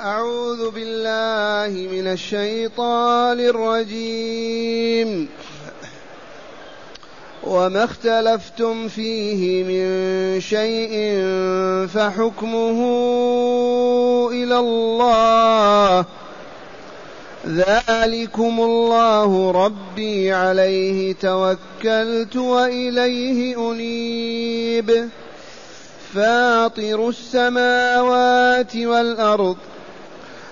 أعوذ بالله من الشيطان الرجيم. وما اختلفتم فيه من شيء فحكمه إلى الله. ذلكم الله ربي عليه توكلت وإليه أنيب. فاطر السماوات والأرض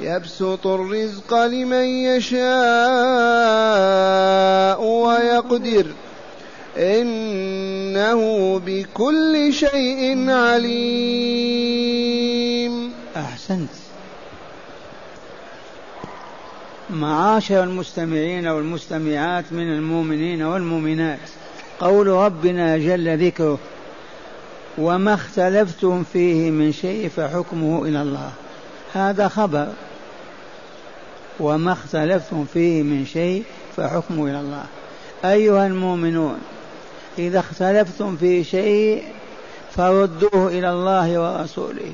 يبسط الرزق لمن يشاء ويقدر. إنه بكل شيء عليم. أحسنت. معاشر المستمعين والمستمعات من المؤمنين والمؤمنات قول ربنا جل ذكره وما اختلفتم فيه من شيء فحكمه إلى الله. هذا خبر وما اختلفتم فيه من شيء فحكمه إلى الله. أيها المؤمنون إذا اختلفتم في شيء فردوه إلى الله ورسوله.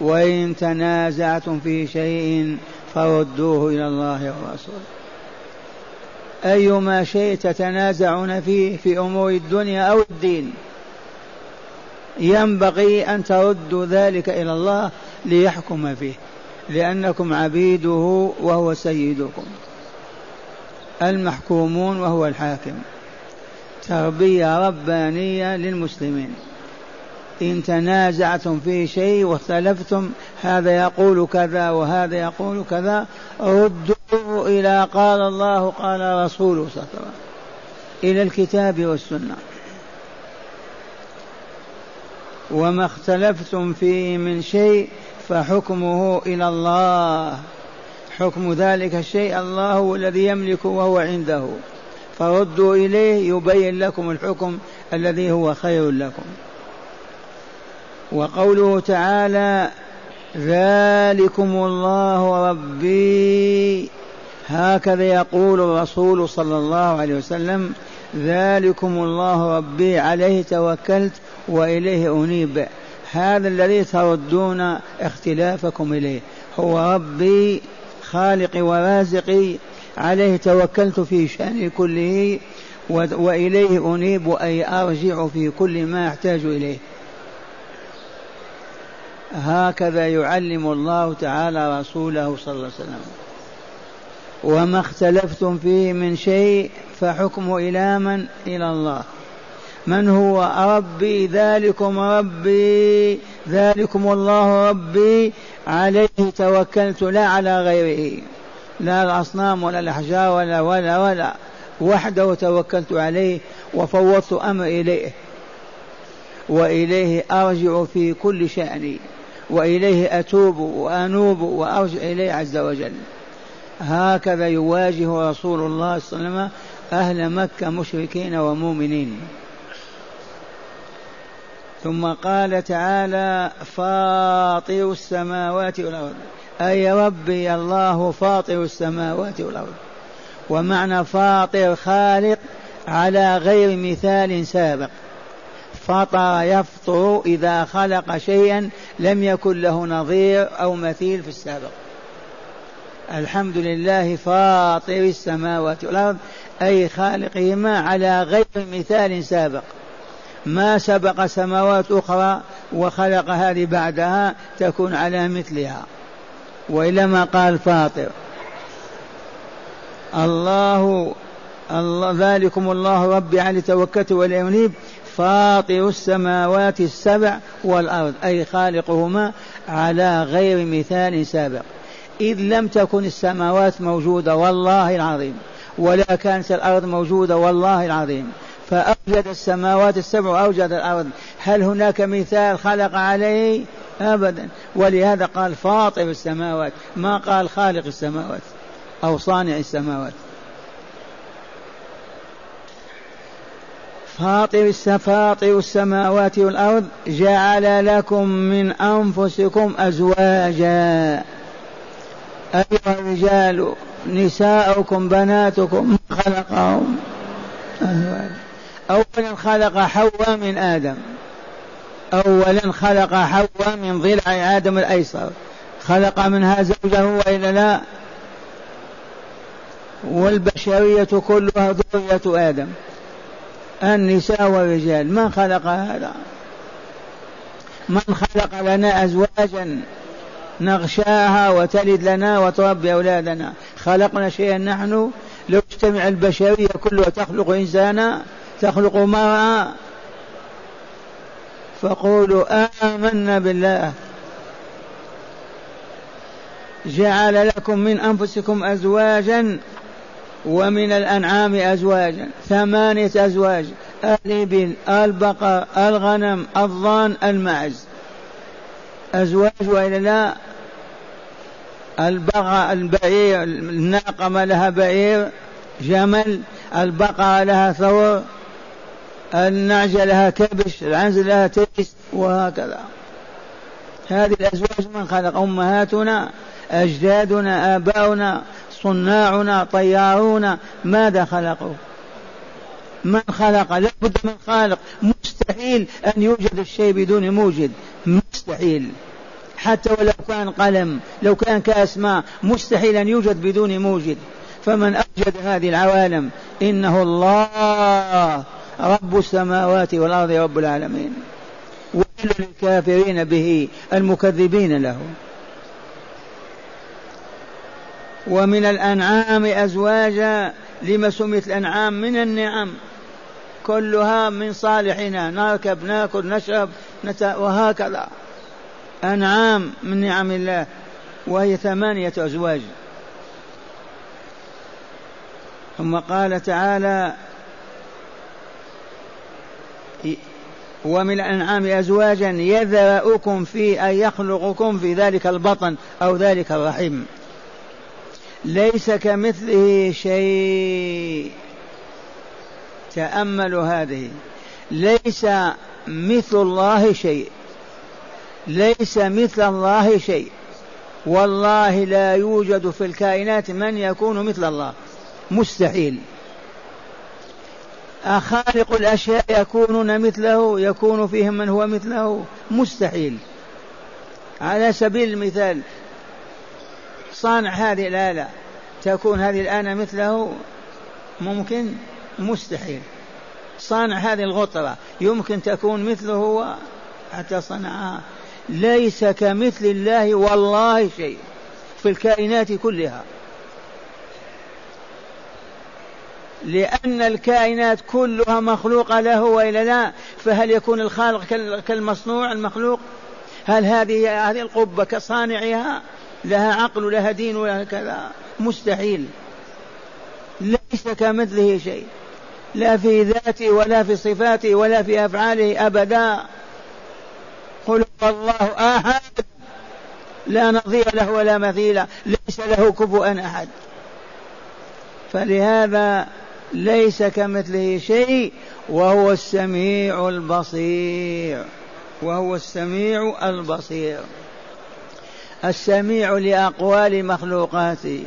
وإن تنازعتم في شيء فردوه إلى الله ورسوله. أيما شيء تتنازعون فيه في أمور الدنيا أو الدين ينبغي أن تردوا ذلك إلى الله ليحكم فيه لأنكم عبيده وهو سيدكم المحكومون وهو الحاكم. تربية ربانية للمسلمين. إن تنازعتم في شيء واختلفتم هذا يقول كذا وهذا يقول كذا ردوه إلى قال الله قال رسوله صلى الله عليه وسلم. إلى الكتاب والسنة. وما اختلفتم فيه من شيء فحكمه إلى الله. حكم ذلك الشيء الله هو الذي يملك وهو عنده. فردوا إليه يبين لكم الحكم الذي هو خير لكم. وقوله تعالى ذلكم الله ربي. هكذا يقول الرسول صلى الله عليه وسلم ذلكم الله ربي عليه توكلت وإليه أنيب. هذا الذي تردون اختلافكم إليه. هو ربي خالقي ورازقي. عليه توكلت في شأني كله وإليه أنيب أي أرجع في كل ما أحتاج إليه. هكذا يعلم الله تعالى رسوله صلى الله عليه وسلم. وما اختلفتم فيه من شيء فحكمه إلى من؟ إلى الله. من هو ربي؟ ذلكم ربي. ذلكم الله ربي. عليه توكلت. لا على غيره. لا الأصنام ولا الأحجار ولا ولا ولا. وحده توكلت عليه وفوضت أمر إليه. وإليه أرجع في كل شأني. وإليه أتوب وأنوب وأرجع إليه عز وجل. هكذا يواجه رسول الله صلى الله عليه وسلم أهل مكة مشركين ومؤمنين. ثم قال تعالى فاطر السماوات والأرض. أي ربي الله فاطر السماوات والأرض. ومعنى فاطر خالق على غير مثال سابق. فطر يفطر إذا خلق شيئا لم يكن له نظير أو مثيل في السابق. الحمد لله فاطر السماوات والأرض أي خالقهما على غير مثال سابق. ما سبق سماوات أخرى وخلق هذه بعدها تكون على مثلها. وإلا ما قال فاطر الله الله ذلكم الله ربي عليه توكلت والأنيب فاطر السماوات السبع والأرض أي خالقهما على غير مثال سابق. إذ لم تكن السماوات موجودة والله العظيم. ولا كانت الأرض موجودة والله العظيم. فأوجد السماوات السبع وأوجد الأرض. هل هناك مثال خلق عليه؟ أبدا. ولهذا قال فاطر السماوات. ما قال خالق السماوات أو صانع السماوات. فاطر فاطر السماوات والأرض جعل لكم من أنفسكم أزواجا. أيها الرجال نساؤكم بناتكم خلقهم. أولا خلق حواء من آدم. أولا خلق حواء من ضلع آدم الأيسر. خلق منها زوجه وإلا لا. والبشرية كلها ذرية آدم. النساء والرجال. من خلق هذا؟ من خلق لنا أزواجا نغشاها وتلد لنا وتربي أولادنا. خلقنا شيئا نحن لو اجتمع البشرية كلها تخلق إنسانا تخلق مرأة فقولوا آمنا بالله. جعل لكم من أنفسكم أزواجا ومن الأنعام أزواجا. ثمانية أزواج. الإبل البقر الغنم الضان المعز. أزواج وإلا لا؟ البغى البعير الناقة ما لها بعير. جمل البقرة لها ثور. النعجة لها كبش العنز لها تيس وهكذا. هذه الأزواج من خلق أمهاتنا أجدادنا آباؤنا صناعنا طيارونا ماذا خلقوا؟ من خلق؟ لابد من خالق. مستحيل أن يوجد الشيء بدون موجد. مستحيل. حتى ولو كان قلم لو كان كاس ماء مستحيل أن يوجد بدون موجد. فمن أوجد هذه العوالم إنه الله رب السماوات والأرض رب العالمين. ويل للكافرين به المكذبين له. ومن الأنعام أزواجا لما سميت الأنعام من النعم. كلها من صالحنا نركب ناكل نشرب نت... وهكذا. أنعام من نعم الله. وهي ثمانية أزواج. ثم قال تعالى ومن الأنعام أزواجا يذرأكم في أن يخلقكم في ذلك البطن أو ذلك الرحم. ليس كمثله شيء. تأملوا هذه. ليس مثل الله شيء. ليس مثل الله شيء. والله لا يوجد في الكائنات من يكون مثل الله. مستحيل. أخالق الأشياء يكونون مثله يكون فيهم من هو مثله. مستحيل. على سبيل المثال صانع هذه الآلة تكون هذه الآلة مثله؟ ممكن؟ مستحيل. صانع هذه الغطرة يمكن تكون مثله حتى صنعها ليس كمثل الله والله شيء في الكائنات كلها. لأن الكائنات كلها مخلوقة له وإلا لا فهل يكون الخالق كالمصنوع المخلوق؟ هل هذه هذه القبة كصانعها لها عقل ولها دين ولها كذا؟ مستحيل. ليس كمثله شيء. لا في ذاته ولا في صفاته ولا في أفعاله أبدا. قل الله أحد. لا نظير له ولا مثيل. ليس له كفوا أحد. فلهذا ليس كمثله شيء وهو السميع البصير. وهو السميع البصير. السميع لأقوال مخلوقاته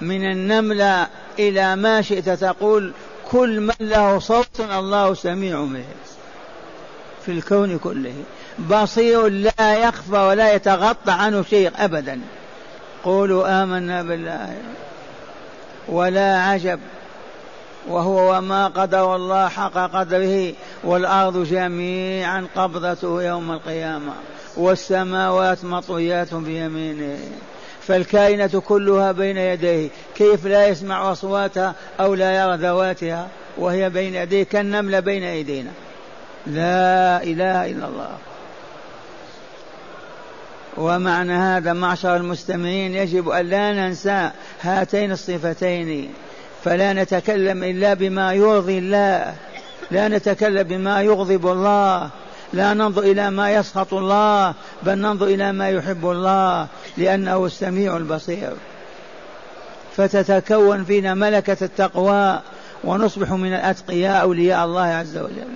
من النملة إلى ما شئت تقول كل من له صوت الله سميع به. في الكون كله. بصير لا يخفى ولا يتغطى عنه شيء أبدا. قولوا آمنا بالله. ولا عجب. وهو وما قدر الله حق قدره والأرض جميعا قبضته يوم القيامة والسماوات مطويات بيمينه فالكائنة كلها بين يديه كيف لا يسمع أصواتها أو لا يرى ذواتها وهي بين يديه كالنملة بين أيدينا لا إله إلا الله ومعنى هذا معشر المستمعين يجب أن لا ننسى هاتين الصفتين فلا نتكلم إلا بما يرضي الله. لا نتكلم بما يغضب الله. لا ننظر إلى ما يسخط الله بل ننظر إلى ما يحب الله لأنه السميع البصير. فتتكون فينا ملكة التقوى ونصبح من الأتقياء أولياء الله عز وجل.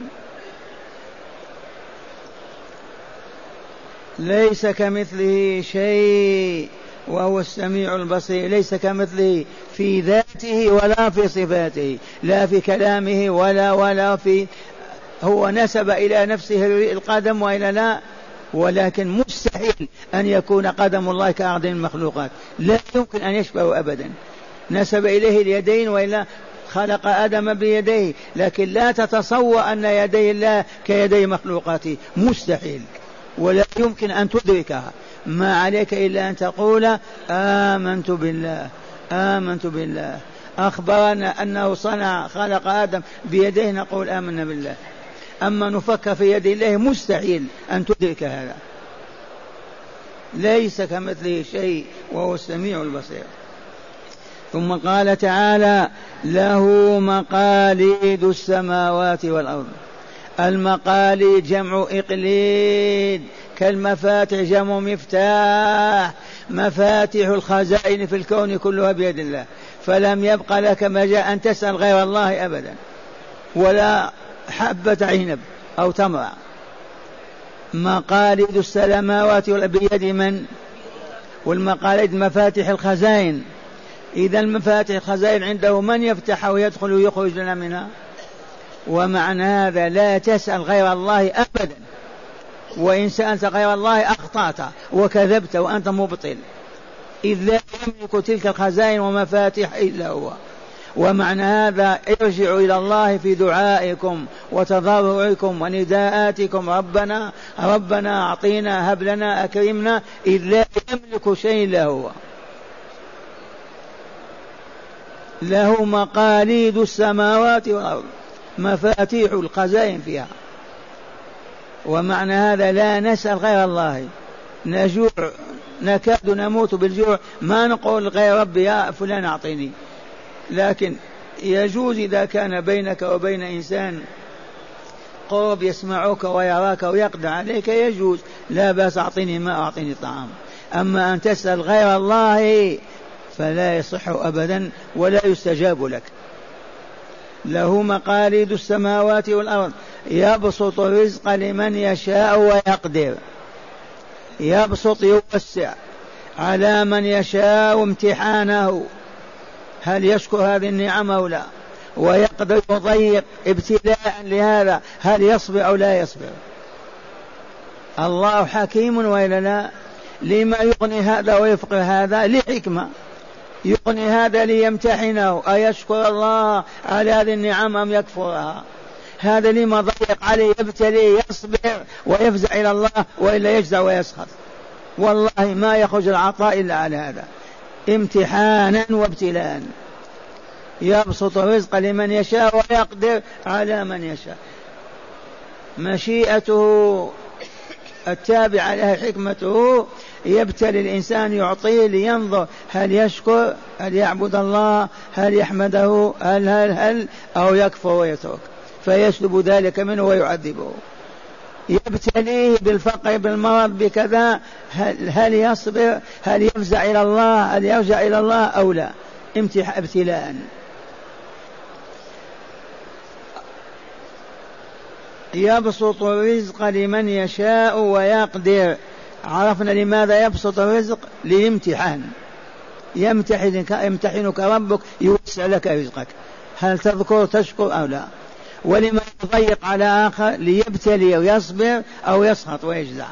ليس كمثله شيء. وهو السميع البصير ليس كمثله في ذاته ولا في صفاته لا في كلامه ولا ولا في هو نسب إلى نفسه القدم وإلى لا ولكن مستحيل أن يكون قدم الله كأعظم المخلوقات لا يمكن أن يشبه أبدا. نسب إليه اليدين وإلا خلق آدم بيديه لكن لا تتصور أن يدي الله كيدي مخلوقاته مستحيل ولا يمكن أن تدركها. ما عليك إلا أن تقول آمنت بالله آمنت بالله. أخبرنا أنه صنع خلق آدم بيديه نقول آمنا بالله. أما نفكر في يد الله مستحيل أن تدرك هذا. ليس كمثله شيء وهو السميع البصير. ثم قال تعالى له مقاليد السماوات والأرض. المقاليد جمع إقليد كالمفاتح جمع مفتاح مفاتيح الخزائن في الكون كلها بيد الله. فلم يبق لك مجال أن تسأل غير الله أبدا ولا حبة عنب أو تمر. مقاليد السماوات بيد من؟ والمقاليد مفاتيح الخزائن. إذا المفاتيح الخزائن عنده من يفتح ويدخل ويخرج لنا منها؟ ومعنى هذا لا تسأل غير الله أبدا. وإن سألت غير الله أخطأت وكذبت وأنت مبطل. إذ لا يملك تلك الخزائن ومفاتيح إلا هو. ومعنى هذا ارجعوا إلى الله في دعائكم وتضرعكم ونداءاتكم. ربنا ربنا أعطينا هب لنا أكرمنا. إذ لا يملك شيء إلا هو. له مقاليد السماوات والأرض. مفاتيح الخزائن فيها. ومعنى هذا لا نسأل غير الله. نجوع نكاد نموت بالجوع. ما نقول غير ربي يا فلان أعطيني. لكن يجوز إذا كان بينك وبين إنسان قرب يسمعك ويراك ويقضي عليك يجوز. لا بأس أعطيني ما أعطيني طعام. أما أن تسأل غير الله فلا يصح أبدا ولا يستجاب لك. له مقاليد السماوات والأرض. يبسط الرزق لمن يشاء ويقدر. يبسط يوسع على من يشاء امتحانه. هل يشكر هذه النعم أو لا؟ ويقدر يضيق ابتلاء لهذا. هل يصبر أو لا يصبر؟ الله حكيم وإلا لا. لما يغني هذا ويفقر هذا لحكمة. يغني هذا ليمتحنه. أيشكر الله على هذه النعم أم يكفرها؟ هذا لما ضيق عليه يبتلي يصبر ويفزع إلى الله وإلا يجزع ويسخط. والله ما يخرج العطاء إلا على هذا. امتحانا وابتلاء يبسط الرزق لمن يشاء ويقدر على من يشاء. مشيئته التابعة لها حكمته يبتلي الإنسان يعطيه لينظر هل يشكر هل يعبد الله هل يحمده هل هل هل أو يكفر ويترك. فيسلب ذلك منه ويعذبه. يبتليه بالفقر بالمرض بكذا هل, هل يصبر هل يفزع إلى الله هل يرجع إلى الله أو لا. ابتلاء. يبسط الرزق لمن يشاء ويقدر. عرفنا لماذا يبسط الرزق؟ للامتحان يمتحنك يمتحنك ربك يوسع لك رزقك. هل تذكر تشكر أو لا؟ ولما يضيق على آخر ليبتلي ويصبر أو يسخط ويجزع.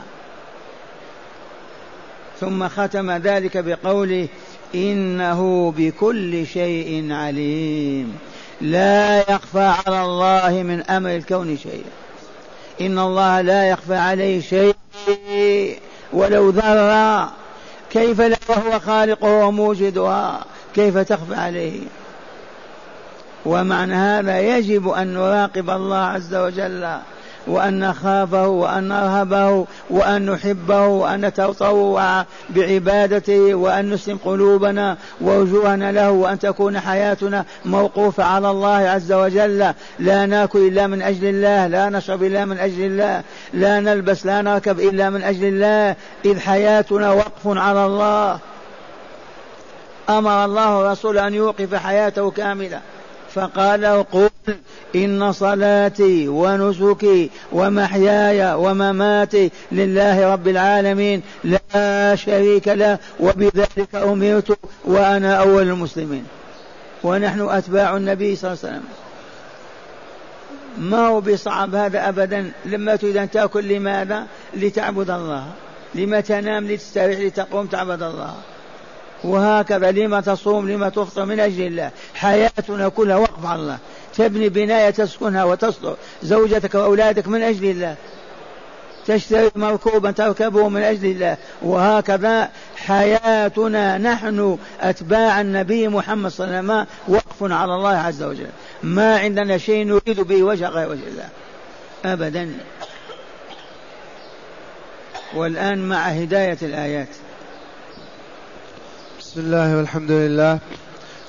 ثم ختم ذلك بقوله إنه بكل شيء عليم. لا يخفى على الله من أمر الكون شيء. إن الله لا يخفى عليه شيء. ولو ذرة كيف لا وهو خالقها وموجدها كيف تخفى عليه؟ ومعنى هذا يجب أن نراقب الله عز وجل. وأن نخافه وأن نرهبه وأن نحبه وأن نتطوع بعبادته وأن نسلم قلوبنا ووجوهنا له وأن تكون حياتنا موقوفة على الله عز وجل. لا ناكل إلا من أجل الله لا نشرب إلا من أجل الله لا نلبس لا نركب إلا من أجل الله. إذ حياتنا وقف على الله. أمر الله الرسول أن يوقف حياته كاملة فقال قل إن صلاتي ونسكي ومحياي ومماتي لله رب العالمين لا شريك له وبذلك أمرت وأنا أول المسلمين. ونحن أتباع النبي صلى الله عليه وسلم. ما هو بصعب هذا أبدا لما تريد أن تأكل لماذا؟ لتعبد الله. لما تنام لتستريح لتقوم تعبد الله. وهكذا لما تصوم لما تفطر من أجل الله. حياتنا كلها وقف على الله. تبني بناية تسكنها وتصلح زوجتك وأولادك من أجل الله. تشتري مركوبا تركبه من أجل الله. وهكذا حياتنا نحن أتباع النبي محمد صلى الله عليه وسلم وقف على الله عز وجل. ما عندنا شيء نريد به وجه غير وجه الله. أبدا. والآن مع هداية الآيات. بسم الله والحمد لله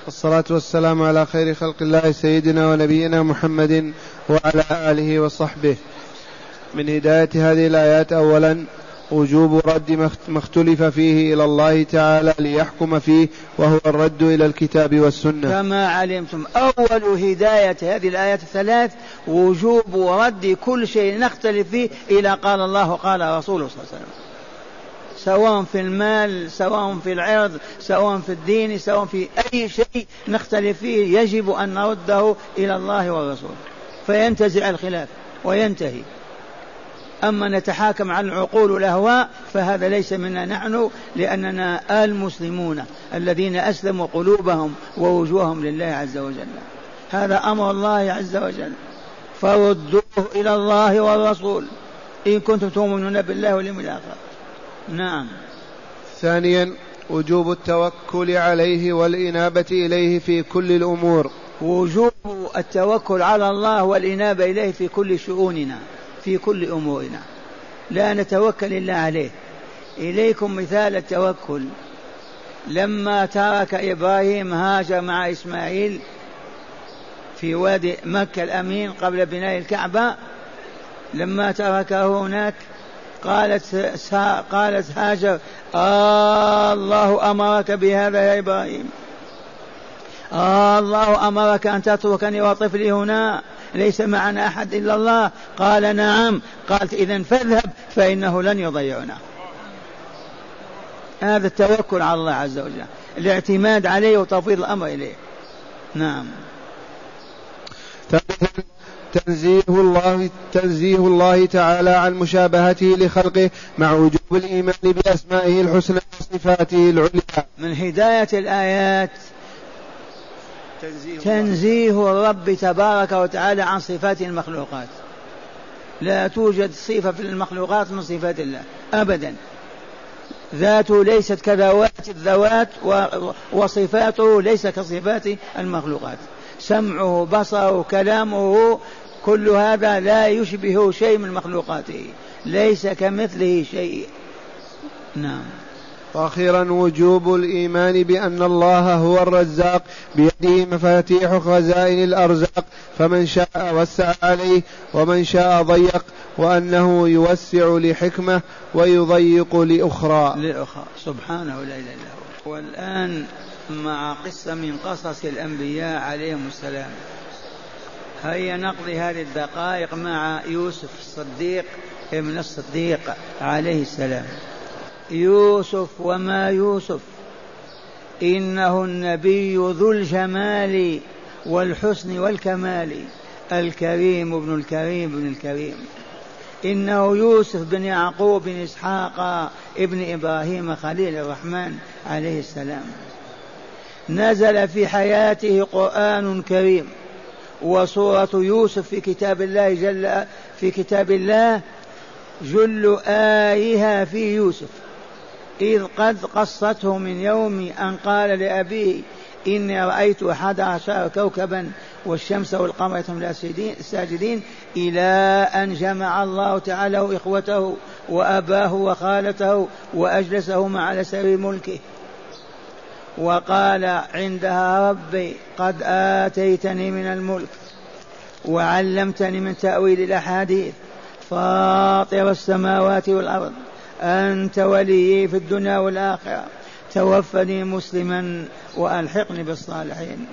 والصلاة والسلام على خير خلق الله سيدنا ونبينا محمد وعلى آله وصحبه. من هداية هذه الآيات أولا وجوب رد ما اختلف فيه إلى الله تعالى ليحكم فيه وهو الرد إلى الكتاب والسنة. كما علمتم أول هداية هذه الآيات الثلاث وجوب رد كل شيء نختلف فيه إلى قال الله قال رسوله صلى الله عليه وسلم. سواء في المال سواء في العرض سواء في الدين سواء في أي شيء نختلف فيه يجب أن نرده إلى الله والرسول. فينتزع الخلاف وينتهي. أما نتحاكم على العقول والأهواء فهذا ليس منا نحن لأننا المسلمون الذين أسلموا قلوبهم ووجوههم لله عز وجل. هذا أمر الله عز وجل. فردوه إلى الله والرسول. إن كنتم تؤمنون بالله واليوم الآخر. نعم. ثانيا وجوب التوكل عليه والإنابة إليه في كل الأمور. وجوب التوكل على الله والإنابة إليه في كل شؤوننا في كل أمورنا. لا نتوكل إلا عليه. إليكم مثال التوكل. لما ترك إبراهيم هاجر مع إسماعيل في وادي مكة الأمين قبل بناء الكعبة لما تركه هناك قالت قالت هاجر آه الله أمرك بهذا يا إبراهيم آه الله أمرك أن تتركني وطفلي هنا ليس معنا أحد إلا الله. قال نعم قالت إذا فاذهب فإنه لن يضيعنا. هذا التوكل على الله عز وجل الاعتماد عليه وتفويض الأمر إليه. نعم. تنزيه الله تنزيه الله تعالى عن مشابهته لخلقه مع وجوب الإيمان بأسمائه الحسنى وصفاته العليا. من هداية الآيات تنزيه الرب تبارك وتعالى عن صفات المخلوقات. لا توجد صفة في المخلوقات من صفات الله أبدا. ذاته ليست كذوات الذوات وصفاته ليس كصفات المخلوقات. سمعه بصره كلامه كل هذا لا يشبه شيء من مخلوقاته ليس كمثله شيء. نعم. وأخيرا وجوب الإيمان بأن الله هو الرزاق بيده مفاتيح خزائن الأرزاق فمن شاء وسع عليه ومن شاء ضيق وأنه يوسع لحكمة ويضيق لأخرى. لأخرى. سبحانه لا إله إلا هو. والآن مع قصة من قصص الأنبياء عليهم السلام. هيا نقضي هذه الدقائق مع يوسف الصديق ابن الصديق عليه السلام. يوسف وما يوسف؟ إنه النبي ذو الجمال والحسن والكمال. الكريم ابن الكريم ابن الكريم. إنه يوسف بن يعقوب بن إسحاق ابن إبراهيم خليل الرحمن عليه السلام. نزل في حياته قرآن كريم. وصورة يوسف في كتاب الله جل في كتاب الله جل آيها في يوسف. إذ قد قصته من يوم أن قال لأبيه إني رأيت أحد عشر كوكبا والشمس والقمر هم الساجدين إلى أن جمع الله تعالى إخوته وأباه وخالته وأجلسهما على سرير ملكه. وقال عندها ربي قد آتيتني من الملك وعلمتني من تأويل الأحاديث فاطر السماوات والأرض أنت وليي في الدنيا والآخرة. توفني مسلما وألحقني بالصالحين.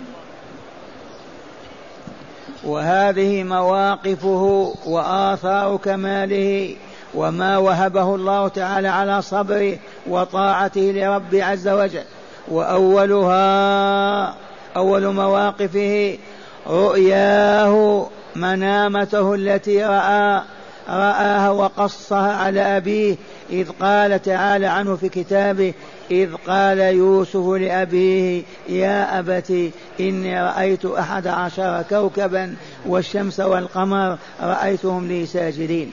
وهذه مواقفه وآثار كماله وما وهبه الله تعالى على صبره وطاعته لرب عز وجل. وأولها أول مواقفه رؤياه منامته التي رأى رآها وقصها على أبيه إذ قال تعالى عنه في كتابه إذ قال يوسف لأبيه يا أبت إني رأيت أحد عشر كوكبا والشمس والقمر رأيتهم لي ساجدين.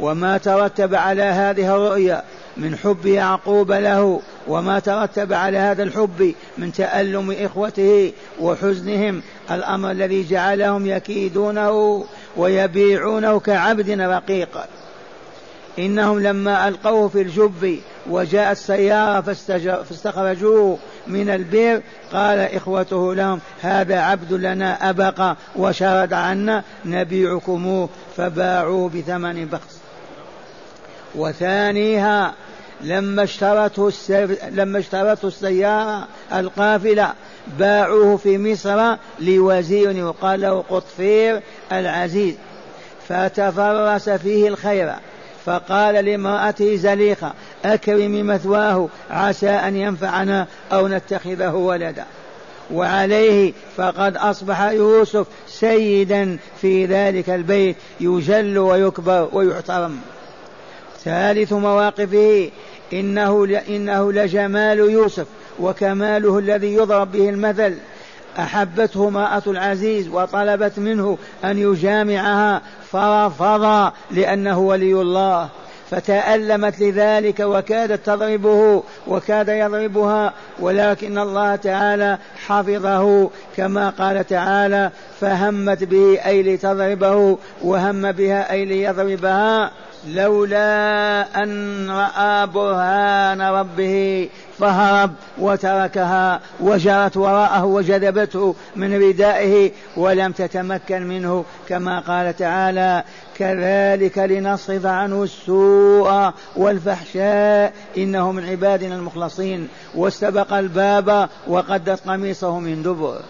وما ترتب على هذه الرؤيا من حب يعقوب له وما ترتب على هذا الحب من تألم إخوته وحزنهم الأمر الذي جعلهم يكيدونه ويبيعونه كعبد رقيق. إنهم لما ألقوه في الجب وجاءت سيارة فاستخرجوه من البئر قال إخوته لهم هذا عبد لنا أبق وشرد عنا نبيعكموه فباعوه بثمن بخس. وثانيها لما اشترته. لما اشترته السيارة القافلة باعوه في مصر لوزير يقال له قطفير العزيز. فتفرس فيه الخير. فقال لامرأته زليخة أكرمي مثواه عسى أن ينفعنا أو نتخذه ولدا. وعليه فقد أصبح يوسف سيدا في ذلك البيت يجل ويكبر ويحترم. ثالث مواقفه إنه إنه لجمال يوسف وكماله الذي يضرب به المثل. أحبته امرأة العزيز وطلبت منه أن يجامعها فرفض لأنه ولي الله. فتألمت لذلك وكادت تضربه وكاد يضربها ولكن الله تعالى حفظه. كما قال تعالى فهمت به أي لتضربه وهم بها أي ليضربها. لولا أن رأى برهان ربه فهرب وتركها وجرت وراءه وجذبته من ردائه ولم تتمكن منه كما قال تعالى كذلك لنصرف عنه السوء والفحشاء إنه من عبادنا المخلصين واستبق الباب وقدت قميصه من دبر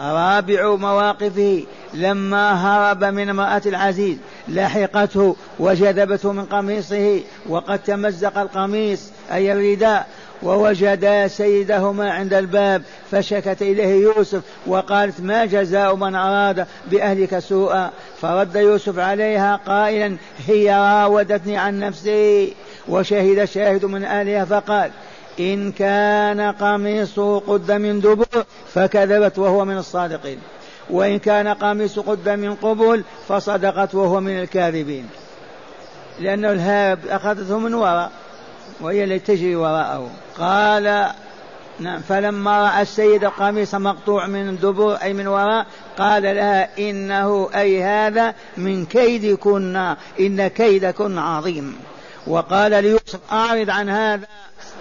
رابع مواقفه لما هرب من امرأة العزيز لحقته وجذبته من قميصه وقد تمزق القميص أي الرداء ووجدا سيدهما عند الباب فشكت إليه يوسف وقالت ما جزاء من أراد بأهلك سوءا؟ فرد يوسف عليها قائلا هي راودتني عن نفسي. وشهد شاهد من أهلها فقال إن كان قميصه قد من دبر فكذبت وهو من الصادقين. وإن كان قميص قد من قبل فصدقت وهو من الكاذبين. لأنه الهاب أخذته من وراء وهي التي تجري وراءه. قال نعم فلما رأى السيد القميص مقطوع من دبر أي من وراء قال لها إنه أي هذا من كيدكن إن كيدكن عظيم. وقال ليوسف أعرض عن هذا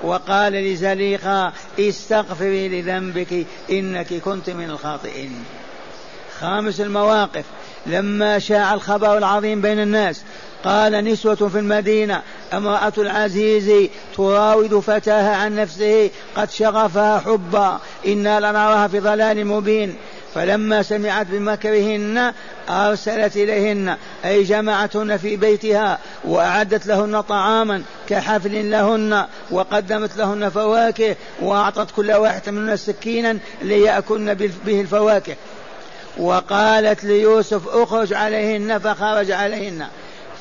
وقال لزليخة استغفري لذنبك إنك كنت من الخاطئين. خامس المواقف لما شاع الخبر العظيم بين الناس قال نسوة في المدينة امرأة العزيز تراود فتاها عن نفسه قد شغفها حبا إنا لنراها في ضلال مبين. فلما سمعت بمكرهن أرسلت إليهن أي جمعتهن في بيتها وأعدت لهن طعاما كحفل لهن وقدمت لهن فواكه وأعطت كل واحدة منهن سكينا ليأكلن به الفواكه. وقالت ليوسف اخرج عليهن فخرج عليهن.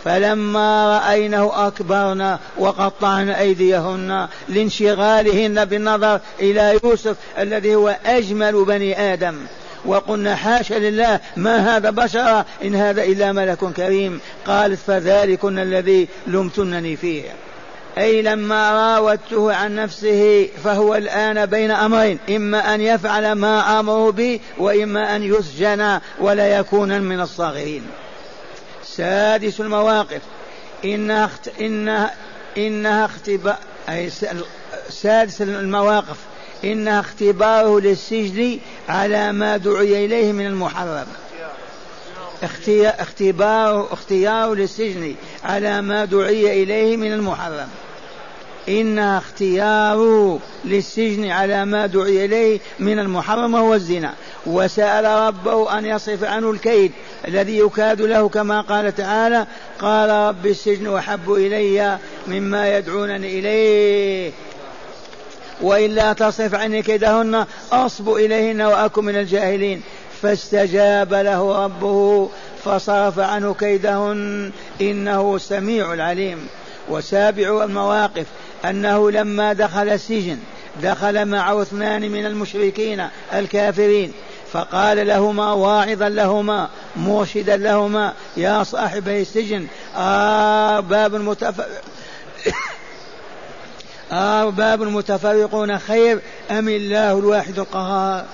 فلما رأينه أكبرنا وقطعن أيديهن لانشغالهن بالنظر إلى يوسف الذي هو أجمل بني آدم. وقلنا حاشا لله ما هذا بشرا إن هذا إلا ملك كريم. قالت فذلكن الذي لمتنني فيه. أي لما راودته عن نفسه فهو الآن بين أمرين. إما أن يفعل ما أمره به وإما أن يسجن ولا يكون من الصاغرين. سادس المواقف. إنها اخت... إنها إنها اختباء أي سادس المواقف. إنها اختباره للسجن على ما دعي إليه من المحرم. اختبار اختياره للسجن على ما دعي إليه من المحرم. إنها اختيار للسجن على ما دعي إليه من المحرم وهو الزنا. وسأل ربه أن يصرف عنه الكيد الذي يكاد له كما قال تعالى قال رب السجن أحب إلي مما يدعونني إليه. وإلا تصرف عني كيدهن أصب إليهن وأكن من الجاهلين. فاستجاب له ربه فصرف عنه كيدهن. إنه سميع العليم. وسابع المواقف أنه لما دخل السجن دخل معه اثنان من المشركين الكافرين. فقال لهما واعظا لهما مرشدا لهما يا صاحبي السجن أرباب متفرق أرباب متفرقون خير أم الله الواحد القهار؟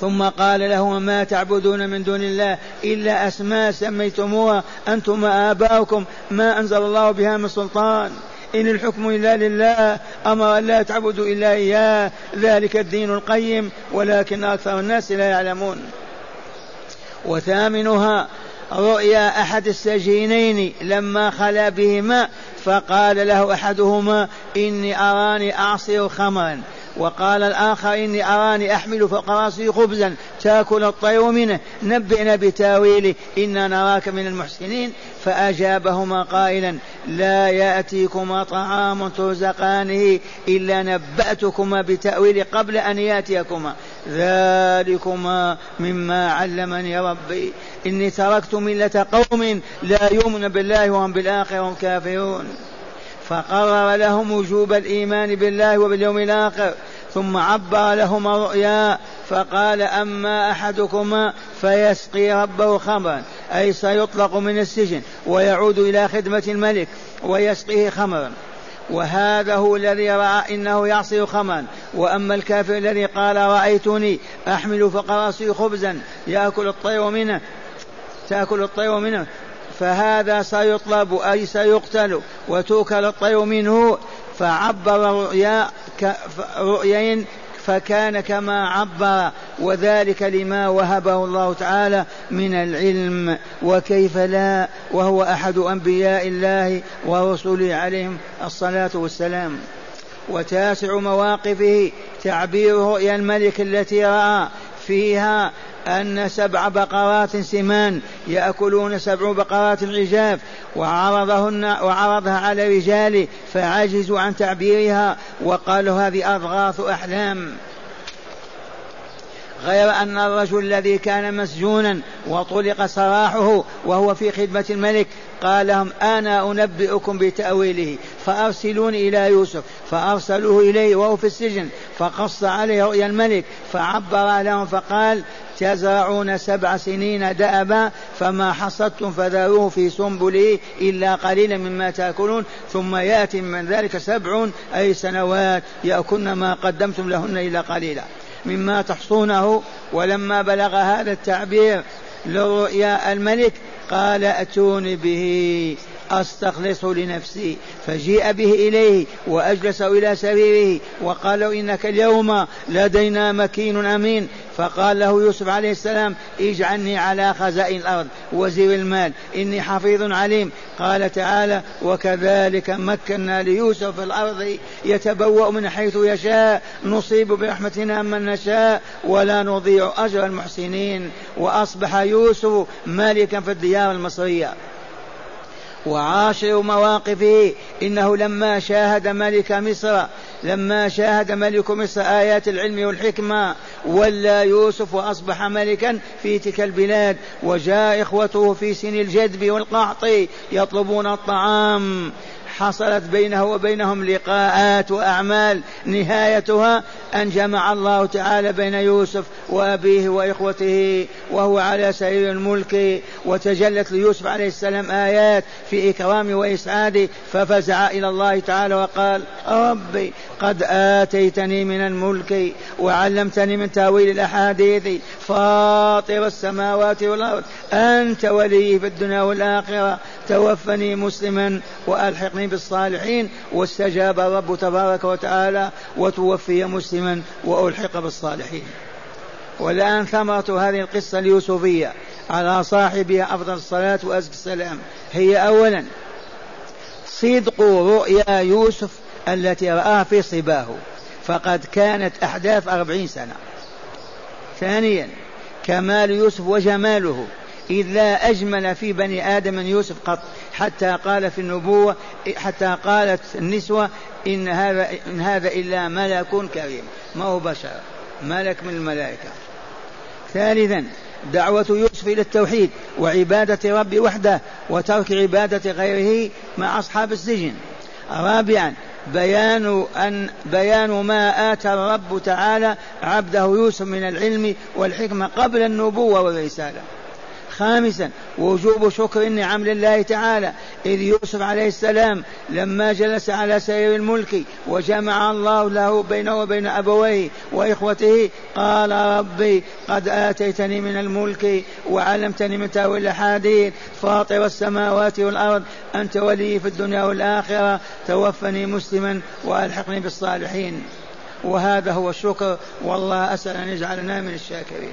ثم قال لهما ما تعبدون من دون الله إلا أسماء سميتموها أنتم آباؤكم ما أنزل الله بها من سلطان. إن الحكم إلا لله أمر أن لا تعبدوا إلا إياه ذلك الدين القيم ولكن أكثر الناس لا يعلمون. وثامنها رؤيا أحد السجينين لما خلا بهما فقال له أحدهما إني أراني أعصر خمرا وقال الآخر إني أراني أحمل فوق رأسي خبزا تأكل الطير منه. نبئنا بتاويله إنا نراك من المحسنين. فأجابهما قائلا لا يأتيكما طعام ترزقانه إلا نبأتكما بتأويله قبل أن يأتيكما. ذلكما مما علمني ربي. إني تركت ملة قوم لا يؤمن بالله وهم بالآخرة هم كافرون. فقرر لهم وجوب الإيمان بالله وباليوم الآخر ثم عبر لهما رؤيا فقال أما أحدكما فيسقي ربه خمرا أي سيطلق من السجن ويعود إلى خدمة الملك ويسقيه خمرا. وهذا هو الذي رأى إنه يعصي خمرا. وأما الكافر الذي قال رأيتني أحمل فوق رأسي خبزا يأكل الطير منه تأكل الطير منه فهذا سيطلب أي سيقتل وتؤكل الطير منه. فعبر رؤيا رؤيين فكان كما عبر وذلك لما وهبه الله تعالى من العلم. وكيف لا؟ وهو أحد أنبياء الله ورسله عليهم الصلاة والسلام. وتاسع مواقفه تعبير رؤيا الملك التي رأى فيها أن سبع بقرات سمان يأكلون سبع بقرات عجاف وعرضهن وعرضها على رجال فعجزوا عن تعبيرها وقالوا هذه أضغاث أحلام. غير أن الرجل الذي كان مسجونا وطلق سراحه وهو في خدمة الملك قال لهم أنا أنبئكم بتأويله فأرسلوني إلى يوسف فأرسلوه إليه وهو في السجن فقص عليه رؤيا الملك فعبر لهم فقال تزرعون سبع سنين دأبا فما حصدتم فذروه في سنبله إلا قليلا مما تأكلون ثم يأتي من ذلك سبع أي سنوات يأكلن ما قدمتم لهن إلا قليلا. مما تحصونه ولما بلغ هذا التعبير لرؤيا الملك قال أتوني به. أستخلصه لنفسي فجيء به إليه واجلسه إلى سريره وقال له إنك اليوم لدينا مكين أمين. فقال له يوسف عليه السلام اجعلني على خزائن الأرض وزير المال إني حفيظ عليم. قال تعالى وكذلك مكنا ليوسف في الأرض يتبوأ من حيث يشاء نصيب برحمتنا من نشاء ولا نضيع أجر المحسنين. وأصبح يوسف مالكا في الديار المصرية. وعاشر مواقفه. إنه لما شاهد ملك مصر لما شاهد ملك مصر آيات العلم والحكمة ولى يوسف وأصبح ملكا في تلك البلاد. وجاء إخوته في سن الجدب والقحط يطلبون الطعام. حصلت بينه وبينهم لقاءات وأعمال. نهايتها أن جمع الله تعالى بين يوسف وأبيه وإخوته وهو على سرير الملك وتجلت ليوسف عليه السلام آيات في إكرامه وإسعاده ففزع إلى الله تعالى وقال ربي قد آتيتني من الملك وعلمتني من تأويل الأحاديث فاطر السماوات والأرض أنت ولي في الدنيا والآخرة توفني مسلما وألحقني بالصالحين واستجاب الرب تبارك وتعالى وتوفي مسلما. وألحق بالصالحين. والآن ثمرة هذه القصة اليوسفية على صاحبها أفضل الصلاة وأزكى السلام. هي أولا صدق رؤيا يوسف التي رآها في صباه فقد كانت أحداث أربعين سنة. ثانيا كمال يوسف وجماله إذ لا أجمل في بني آدم من يوسف قط. حتى قال في النبوة حتى قالت النسوة إن هذا إن هذا إلا ملك كريم. ما هو بشر ملك من الملائكة. ثالثا دعوة يوسف إلى التوحيد وعبادة رب وحده وترك عبادة غيره مع أصحاب السجن. رابعا بيان أن بيان ما آتى الرب تعالى عبده يوسف من العلم والحكمة قبل النبوة والرسالة. خامسا وجوب شكر النعم لله تعالى إذ يوسف عليه السلام لما جلس على سير الملك وجمع الله له بينه وبين أبويه وإخوته قال ربي قد آتيتني من الملك وعلمتني من تأويل الأحاديث فاطر السماوات والأرض أنت ولي في الدنيا والآخرة توفني مسلما وألحقني بالصالحين. وهذا هو الشكر والله أسأل أن يجعلنا من الشاكرين.